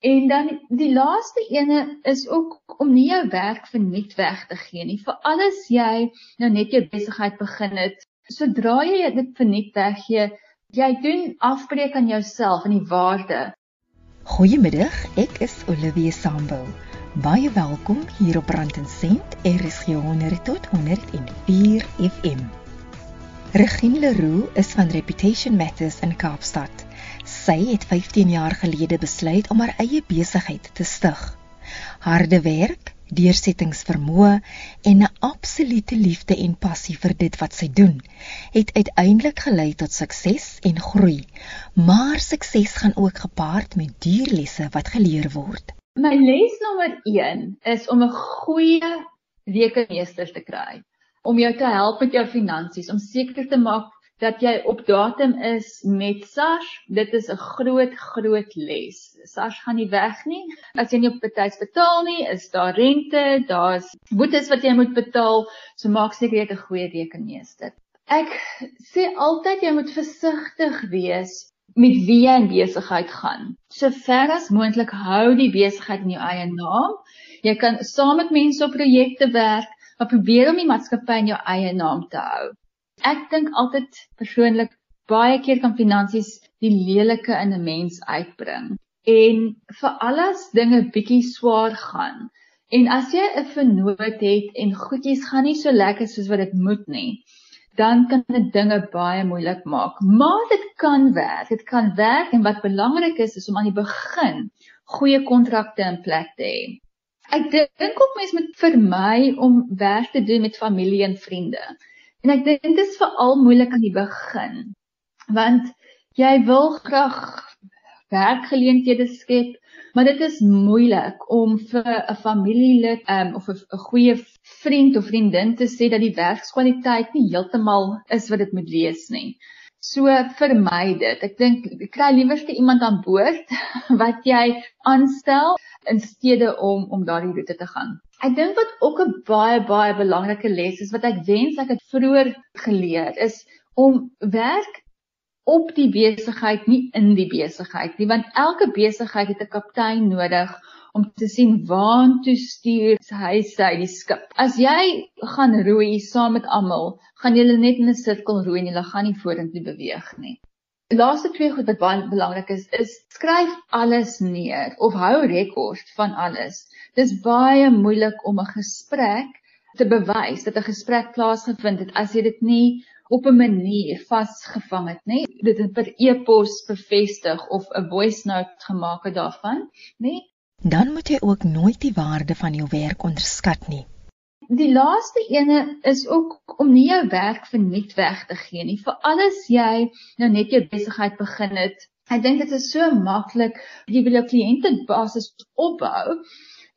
En dan die laaste ene is ook om nie jou werk verniet weg te gee nie. Vir alles jy nou net jou besigheid begin het, sodra jy dit verniet weggee, jy doen afbreek aan jouself en die waarde. Goeiemiddag, ek is Olivia Sambo. Baie welkom hier op Rand en Sent, RSG 100 tot 104 FM. Regine Leroux is van Reputation Matters in Kaapstad. Sy het 15 jaar gelede besluit om haar eie besigheid te stig. Harde werk, deursettingsvermoë en 'n absolute liefde en passie vir dit wat sy doen, het uiteindelik gelei tot sukses en groei. Maar sukses gaan ook gepaard met dierlesse wat geleer word. My les nommer 1 is om 'n goeie rekenmeester te kry om jou te help met jou finansies, om seker te maak dat jy op datum is met SARS, dit is 'n groot groot les. SARS gaan nie weg nie. As jy nie op betyds betaal nie, is daar rente, daar's boetes wat jy moet betaal, so maak seker jy het 'n goeie rekenmeester. Ek sê altyd jy moet versigtig wees met wie jy in besigheid gaan. So ver as moontlik hou die besigheid in jou eie naam. Jy kan saam met mense op projekte werk, maar probeer om die maatskappy in jou eie naam te hou. Ek dink altyd persoonlik baie keer kan finansies die lelike in 'n mens uitbring. En vir alles dinge bietjie swaar gaan. En as jy 'n vernoot het en goedjies gaan nie so lekker soos wat dit moet nie, dan kan dit dinge baie moeilik maak. Maar dit kan werk. Dit kan werk en wat belangrik is is om aan die begin goeie kontrakte in plek te hê. Ek dink ook mense moet vermy om werk te doen met familie en vriende. En ek dink dit is veral moeilik aan die begin. Want jy wil graag werkgeleenthede skep, maar dit is moeilik om vir 'n familielid um, of 'n goeie vriend of vriendin te sê dat die werkskwaliteit nie heeltemal is wat dit moet wees nie. So vermy dit. Ek dink kry liewerste iemand aan boord wat jy aanstel in steede om om daardie roete te gaan. Ek dink wat ook 'n baie baie belangrike les is wat ek wens ek het vroeër geleer is om werk op die besigheid nie in die besigheid nie want elke besigheid het 'n kaptein nodig om te sien waantoe stuur hy sy die skip. As jy gaan roei saam met almal, gaan julle net in 'n sirkel roei en julle gaan nie vorentoe beweeg nie. Laaste twee goed wat baie belangrik is, is skryf alles neer of hou rekord van alles. Dis baie moeilik om 'n gesprek te bewys dat 'n gesprek plaasgevind het as jy dit nie op 'n manier vasgevang het nie. Dit het per e-pos bevestig of 'n voice note gemaak het daarvan, nê? Dan moet jy ook nooit die waarde van jou werk onderskat nie. Die laaste ene is ook om nie jou werk verniet weg te gee nie. Vir alles jy nou net jou besigheid begin het. Ek dink dit is so maklik jy wil jou kliënte basis opbou.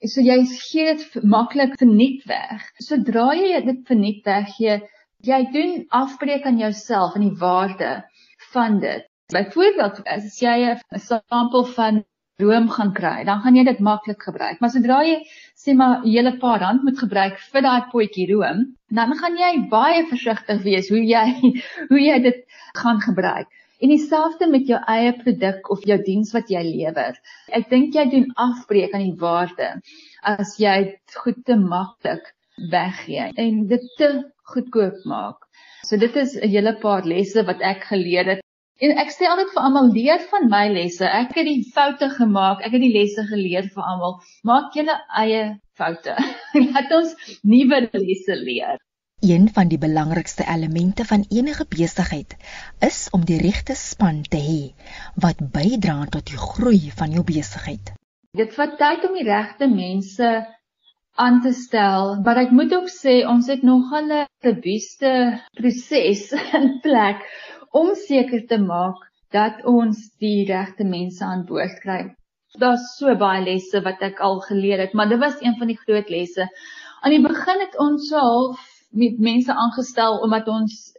So jy gee dit maklik verniet weg. Sodra jy dit verniet weggee, jy doen afbreek aan jouself en die waarde van dit. Byvoorbeeld as jy 'n sampel van room gaan kry, dan gaan jy dit maklik gebruik. Maar sodra jy sê maar 'n hele paar rand moet gebruik vir daai potjie room, dan gaan jy baie versigtig wees hoe jy hoe jy dit gaan gebruik. En dieselfde met jou eie produk of jou diens wat jy lewer. Ek dink jy doen afbreek aan die waarde as jy dit goed te maklik weggee en dit te goedkoop maak. So dit is 'n hele paar lesse wat ek geleer het En ek sê altyd vir almal leer van my lesse. Ek het die foute gemaak. Ek het die lesse geleer vir almal. Maak julle eie foute. Laat ons nuwe lesse leer. Een van die belangrikste elemente van enige besigheid is om die regte span te hê wat bydra tot die groei van jou besigheid. Dit vat tyd om die regte mense aan te stel, maar ek moet ook sê ons het nogal 'n robuuste proses in plek om seker te maak dat ons die regte mense aan boord kry. Daar's so baie lesse wat ek al geleer het, maar dit was een van die groot lesse. Aan die begin het ons so half met mense aangestel omdat ons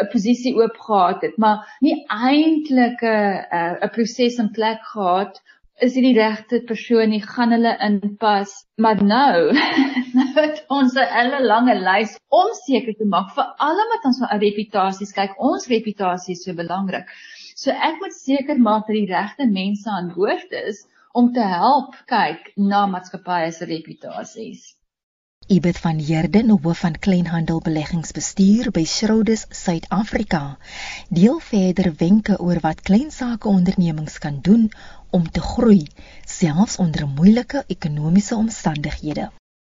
'n posisie oop gehad het, maar nie eintlik 'n 'n proses in plek gehad is dit die regte persoon nie gaan hulle inpas maar nou nou het ons 'n hele lange lys om seker te maak vir almal wat ons vir reputasies kyk ons reputasie is so belangrik so ek moet seker maak dat die regte mense aan boord is om te help kyk na maatskappye se reputasies. Ibet van Heerden, hoof van kleinhandelbeleggingsbestuur by Schroders Suid-Afrika, deel verder wenke oor wat kleinsake ondernemings kan doen om te groei, selfs onder moeilike ekonomiese omstandighede.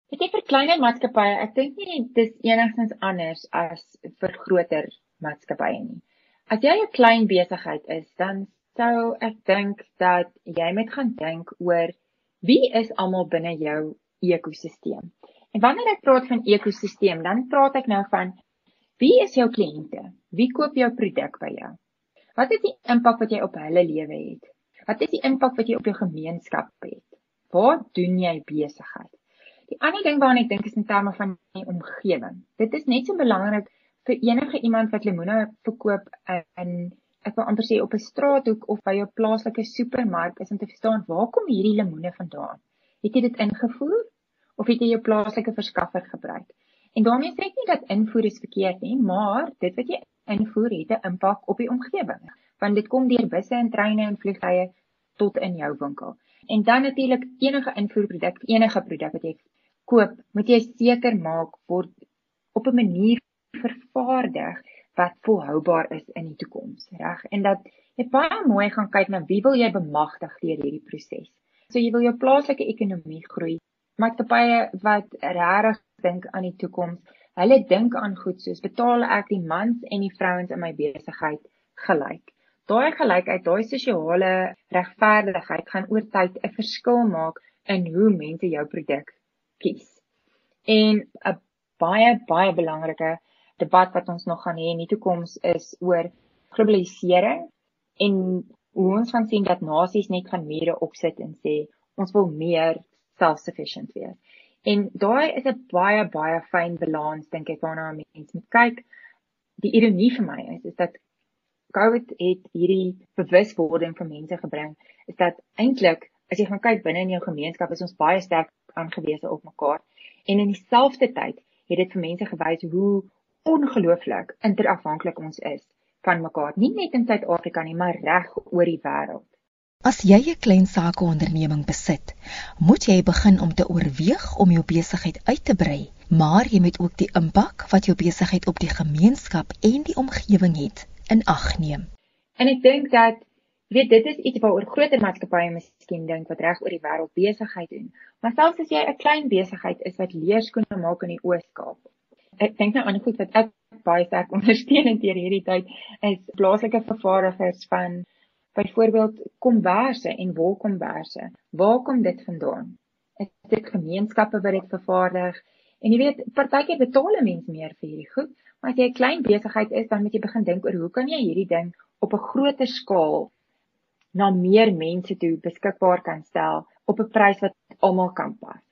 Dit is vir kleiner maatskappye, ek dink nie dis enigstens anders as vir groter maatskappye nie. As jy 'n klein besigheid is, dan sou ek dink dat jy moet gaan dink oor wie is almal binne jou ekosisteem. En wanneer ek praat van ekosisteem, dan praat ek nou van wie is jou kliënte? Wie koop jou produk by jou? Wat is die impak wat jy op hulle lewe het? Wat is die impak wat jy op jou gemeenskap het? Waar doen jy besigheid? Die ander ding waarna ek dink is in terme van die omgewing. Dit is net so belangrik vir enige iemand wat lemoene verkoop in ek wil amper sê op 'n straathoek of by jou plaaslike supermark is om te verstaan waar kom hierdie lemoene vandaan? Het jy dit ingevoer? of het jy jou plaaslike verskaffer gebruik? En daarmee sê ek nie dat invoer is verkeerd nie, maar dit wat jy invoer het 'n impak op die omgewing, want dit kom deur busse en treine en vliegtye tot in jou winkel. En dan natuurlik enige invoerproduk, enige produk wat jy koop, moet jy seker maak word op 'n manier vervaardig wat volhoubaar is in die toekoms, reg? En dat jy baie mooi gaan kyk na wie wil jy bemagtig deur hierdie proses. So jy wil jou plaaslike ekonomie groei, maatskappye wat regtig dink aan die toekoms. Hulle dink aan goed soos betaal ek die mans en die vrouens in my besigheid gelyk. Daai gelykheid, daai sosiale regverdigheid gaan oor tyd 'n verskil maak in hoe mense jou produk kies. En 'n baie baie belangrike debat wat ons nog gaan hê in die toekoms is oor globalisering en hoe ons gaan sien dat nasies net gaan mure opsit en sê ons wil meer self-sufficient wees. En daai is 'n baie baie fyn balans dink ek waarna mense moet kyk. Die ironie vir my is is dat COVID het hierdie bewuswording vir mense gebring is dat eintlik as jy gaan kyk binne in jou gemeenskap is ons baie sterk aangewese op mekaar en in dieselfde tyd het dit vir mense gewys hoe ongelooflik interafhanklik ons is van mekaar nie net in Suid-Afrika nie maar reg oor die wêreld. As jy 'n klein sakeonderneming besit, moet jy begin om te oorweeg om jou besigheid uit te brei, maar jy moet ook die impak wat jou besigheid op die gemeenskap en die omgewing het, in ag neem. En ek dink dat weet dit is iets waaroor groter maatskappye miskien dink wat reg oor die wêreld besigheid doen. Maar selfs as jy 'n klein besigheid is wat leerskoene maak in die Oos-Kaap. Ek dink nou aan goed wat ek baie sterk ondersteun in hierdie tyd is plaaslike vervaardigers van Byvoorbeeld komberse en wolkomberse. Waar kom dit vandaan? Is dit gemeenskappe wat dit vervaardig? En jy weet, partykeer betaal 'n mens meer vir hierdie goed, maar as jy 'n klein besigheid is, dan moet jy begin dink oor hoe kan jy hierdie ding op 'n groter skaal na meer mense toe beskikbaar kan stel op 'n prys wat almal kan pas.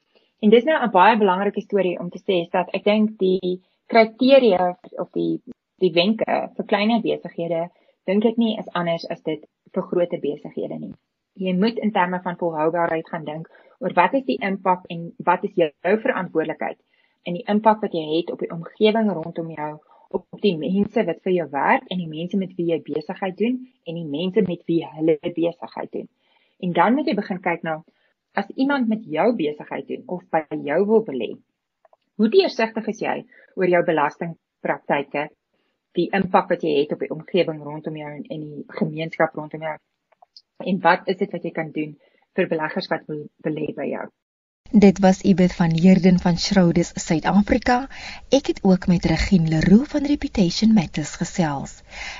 En dis nou 'n baie belangrike storie om te sê is dat ek dink die kriteria of die die wenke vir kleiner besighede dink ek nie is anders as dit vir groter besighede nie. Jy moet in terme van volhoubaarheid gaan dink oor wat is die impak en wat is jou, verantwoordelikheid en die impak wat jy het op die omgewing rondom jou, op die mense wat vir jou werk en die mense met wie jy besigheid doen en die mense met wie hulle besigheid doen. En dan moet jy begin kyk na as iemand met jou besigheid doen of by jou wil belê. Hoe deursigtig is jy oor jou belastingpraktyke die impak wat jy het op die omgewing rondom jou en, en die gemeenskap rondom jou. En wat is dit wat jy kan doen vir beleggers wat wil belê by jou? Dit was Ibeth van Heerden van Schroders Suid-Afrika. Ek het ook met Regine Leroux van Reputation Matters gesels.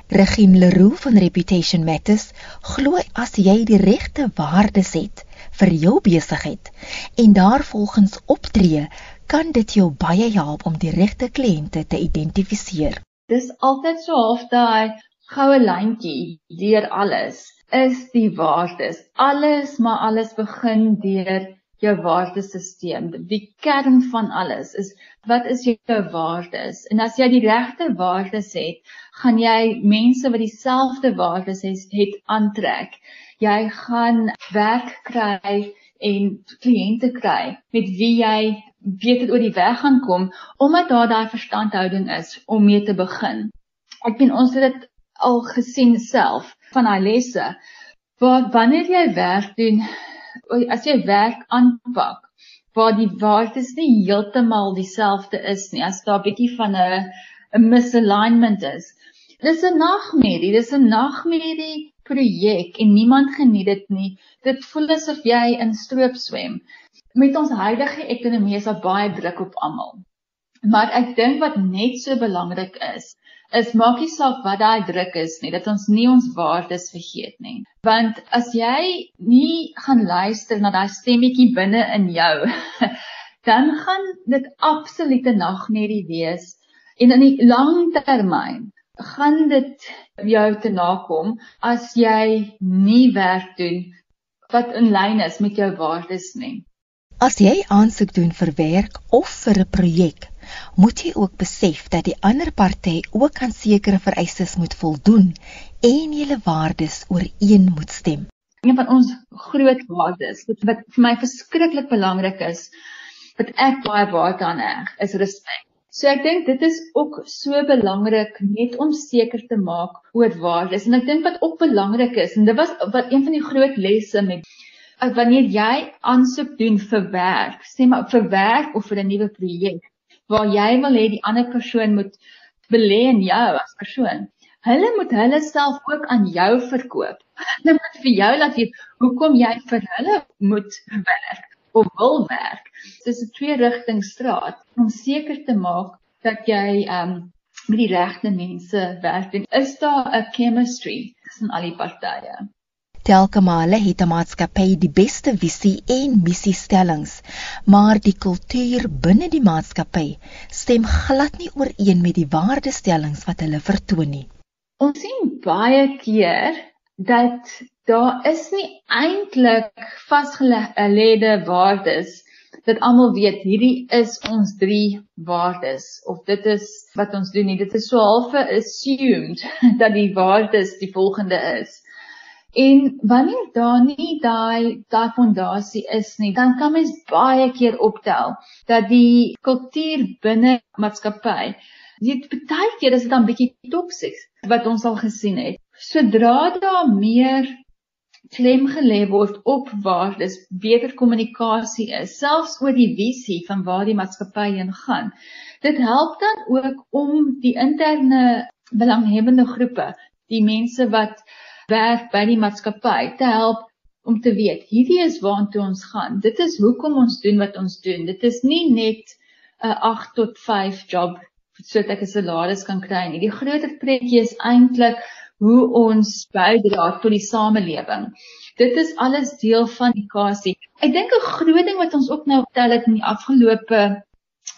Regine Leroux van Reputation Matters glo as jy die regte waardes het vir jou besigheid en daarvolgens optree, kan dit jou baie help om die regte kliënte te identifiseer dis altyd so half daai goue lyntjie deur alles is die waardes. Alles maar alles begin deur jou waardesisteem. Die kern van alles is wat is jou waardes? En as jy die regte waardes het, gaan jy mense wat dieselfde waardes het, het aantrek. Jy gaan werk kry en kliënte kry met wie jy dit oor die weg gaan kom omdat daar daai verstandhouding is om mee te begin. Ek sien ons het dit al gesien self van daai lesse waar wanneer jy werk doen as jy werk aanpak waar die waardes nie heeltemal dieselfde is nie, as daar 'n bietjie van 'n 'n misalignment is. Dis 'n nagmerrie, dis 'n nagmerrie projek en niemand geniet dit nie. Dit voel asof jy in stroop swem. Met ons huidige ekonomie is daar baie druk op almal. Maar ek dink wat net so belangrik is, is maak nie saak wat daai druk is nie, dat ons nie ons waardes vergeet nie. Want as jy nie gaan luister na daai stemmetjie binne in jou, dan gaan dit absolute nagmerrie wees en in die lang termyn gaan dit jou te nakom as jy nie werk doen wat in lyn is met jou waardes nie. As jy aansoek doen vir werk of vir 'n projek, moet jy ook besef dat die ander party ook aan sekere vereistes moet voldoen en julle waardes ooreen moet stem. Een van ons groot waardes wat vir my verskriklik belangrik is, wat ek baie baie aan heg, is respek. So ek dink dit is ook so belangrik net om seker te maak oor waardes. En ek dink wat ook belangrik is en dit was wat een van die groot lesse met wanneer jy aansoek doen vir werk, sê maar vir werk of vir 'n nuwe projek waar jy wil hê die ander persoon moet belê in jou as persoon. Hulle moet hulle self ook aan jou verkoop. Hulle moet vir jou laat weet hoekom jy vir hulle moet werk of wil werk. Dis 'n twee rigting straat om seker te maak dat jy um met die regte mense werk en is daar 'n chemistry tussen al die partye. Telke male het 'n maatskappy die beste visie en missiestellings, maar die kultuur binne die maatskappy stem glad nie ooreen met die waardestellings wat hulle vertoon nie. Ons sien baie keer dat daar is nie eintlik vasgelede waardes dat almal weet hierdie is ons drie waardes of dit is wat ons doen nie dit is so half assumed dat die waardes die volgende is en wanneer daar nie daai daai fondasie is nie dan kan mens baie keer optel dat die kultuur binne maatskappy dit baie keer is dit dan bietjie toksies wat ons al gesien het sodra daar meer klem gelê word op waardes beter kommunikasie is selfs oor die visie van waar die maatskappy heen gaan. Dit help dan ook om die interne belanghebbende groepe, die mense wat werk by die maatskappy te help om te weet hierdie is waartoe ons gaan. Dit is hoekom ons doen wat ons doen. Dit is nie net 'n 8 tot 5 job sodat ek 'n salaris kan kry nie. Die groter prentjie is eintlik hoe ons bydra tot die samelewing. Dit is alles deel van die kasie. Ek dink 'n groot ding wat ons ook nou vertel het in die afgelope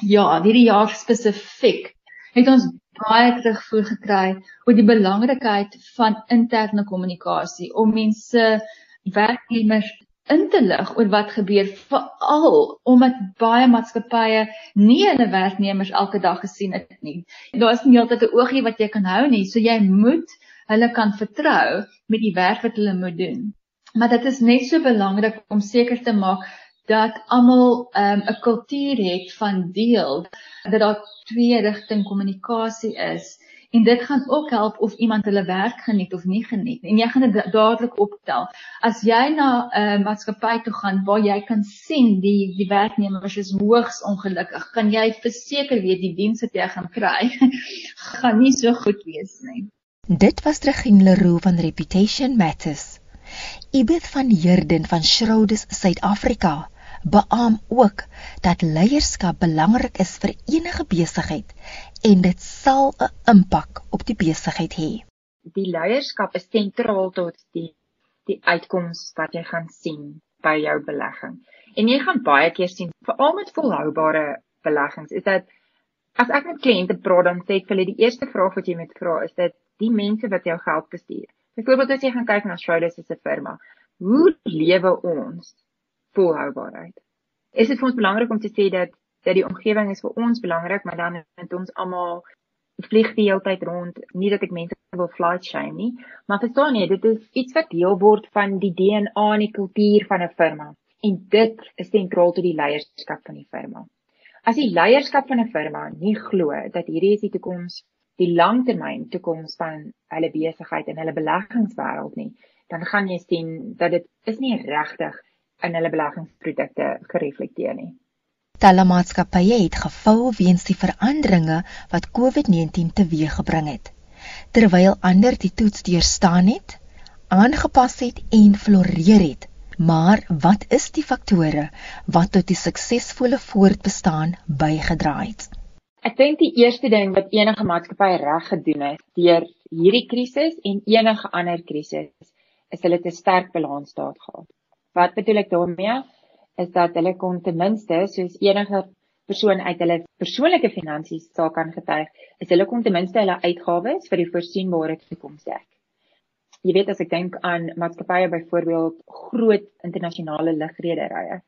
ja, hierdie jaar spesifiek, het ons baie terugvoer gekry oor die belangrikheid van interne kommunikasie om mense werknemers in te lig oor wat gebeur veral omdat baie maatskappye nie hulle werknemers elke dag gesien het nie. Daar is nie altyd 'n oogie wat jy kan hou nie, so jy moet hulle kan vertrou met die werk wat hulle moet doen. Maar dit is net so belangrik om seker te maak dat almal ehm, 'n um, kultuur het van deel, dat daar twee rigting kommunikasie is en dit gaan ook help of iemand hulle werk geniet of nie geniet en jy gaan dit dadelik optel. As jy na 'n uh, maatskappy toe gaan waar jy kan sien die die werknemers is hoogs ongelukkig, kan jy verseker weet die diens wat jy gaan kry gaan nie so goed wees nie. Dit was Regine Leroux van Reputation Matters. Ibeth van Heerden van Schrodes Suid-Afrika beamoen ook dat leierskap belangrik is vir enige besigheid en dit sal 'n impak op die besigheid hê. Die leierskap is sentraal tot die die uitkoms wat jy gaan sien by jou belegging. En jy gaan baie keer sien veral met volhoubare beleggings is dat as ek met kliënte praat dan sê ek vir hulle die eerste vraag wat jy moet vra is dit die mense wat jou geld bestuur. Byvoorbeeld as jy gaan kyk na Schroders se firma, hoe lewe ons volhoubaarheid? Is dit vir ons belangrik om te sê dat dat die omgewing is vir ons belangrik, maar dan het ons almal vlieg die hele tyd rond, nie dat ek mense wil flight shame nie, maar verstaan jy, dit is iets wat deel word van die DNA en die kultuur van 'n firma en dit is sentraal tot die leierskap van die firma. As die leierskap van 'n firma nie glo dat hierdie is die toekoms die langtermyn toekoms van hulle besigheid en hulle beleggingswêreld nie, dan gaan jy sien dat dit is nie regtig in hulle beleggingsprodukte gereflekteer nie. Talle maatskappye het geval weens die veranderinge wat COVID-19 teweeggebring het. Terwyl ander die toets deurstaan het, aangepas het en floreer het. Maar wat is die faktore wat tot die suksesvolle voortbestaan bygedra het? Ek dink die eerste ding wat enige maatskappy reg gedoen het deur hierdie krisis en enige ander krisis is hulle te sterk balansstaat gehad. Wat bedoel ek daarmee? Is dat hulle kon ten minste soos enige persoon uit hulle persoonlike finansies sal kan getuig, is hulle kon ten minste hulle uitgawes vir die voorsienbare toekoms dek jy weet as ek dink aan maatskappye byvoorbeeld groot internasionale lugrederye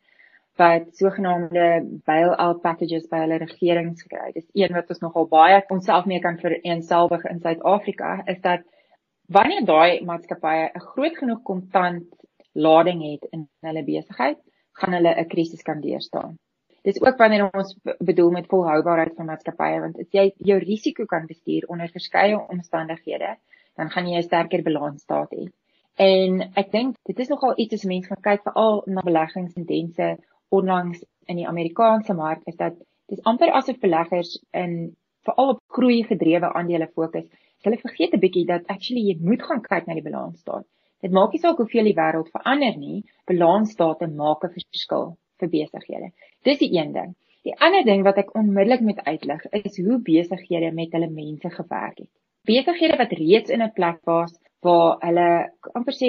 wat sogenaamde bail-out packages by hulle regerings gekry het. Dis een wat ons nogal baie onsself mee kan vereenselwig in Suid-Afrika is dat wanneer daai maatskappye 'n groot genoeg kontant lading het in hulle besigheid, gaan hulle 'n krisis kan deurstaan. Dis ook wanneer ons bedoel met volhoubaarheid van maatskappye want as jy jou risiko kan bestuur onder verskeie omstandighede, dan gaan jy 'n sterker balansstaat hê. En ek dink dit is nogal iets as mense gaan kyk veral na beleggingsintense onlangs in die Amerikaanse mark is dat dis amper asof beleggers in veral op groei gedrewe aandele fokus. Hulle vergeet 'n bietjie dat actually jy moet gaan kyk na die balansstaat. Dit maak nie saak hoeveel die wêreld verander nie, balansstate maak 'n verskil vir besighede. Dis die een ding. Die ander ding wat ek onmiddellik moet uitlig is hoe besighede met hulle mense gewerk het besighede wat reeds in 'n plek was waar hulle amper sê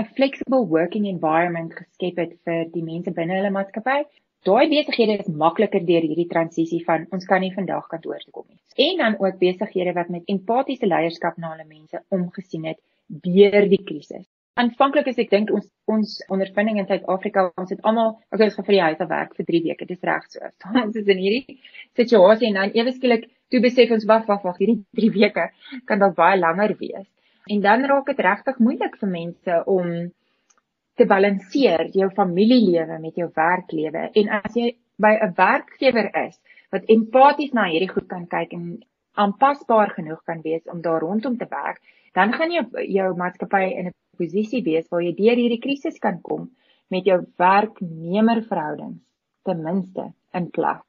'n flexible working environment geskep het vir die mense binne hulle maatskappy. Daai besighede is makliker deur hierdie transisie van ons kan nie vandag kantoor toe kom nie. En dan ook besighede wat met empatiese leierskap na hulle mense omgesien het deur die krisis. Aanvanklik is ek dink ons ons ondervinding in Suid-Afrika, ons het almal ek het vir die huis af werk vir 3 weke. Dis reg so. Ons is in hierdie situasie en dan ewe skielik toe besef ons wag wag wag hierdie 3 weke kan dalk baie langer wees. En dan raak dit regtig moeilik vir mense om te balanseer jou familielewe met jou werklewe. En as jy by 'n werkgewer is wat empaties na hierdie goed kan kyk en aanpasbaar genoeg kan wees om daar rondom te werk, dan gaan jy jou maatskappy in 'n posisie wees waar jy deur hierdie krisis kan kom met jou werknemerverhoudings ten minste in plek.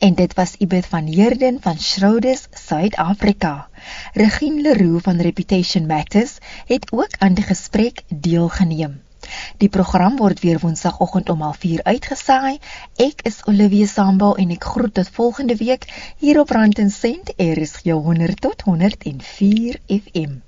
En dit was Ibeth van Heerden van Schrodes, Suid-Afrika. Regine Leroux van Reputation Matters het ook aan die gesprek deelgeneem. Die program word weer Woensdagoggend om 04:30 uitgesaai. Ek is Olivia Sambul en ek groet tot volgende week hier op Rand en Sent, RSG 100 tot 104 FM.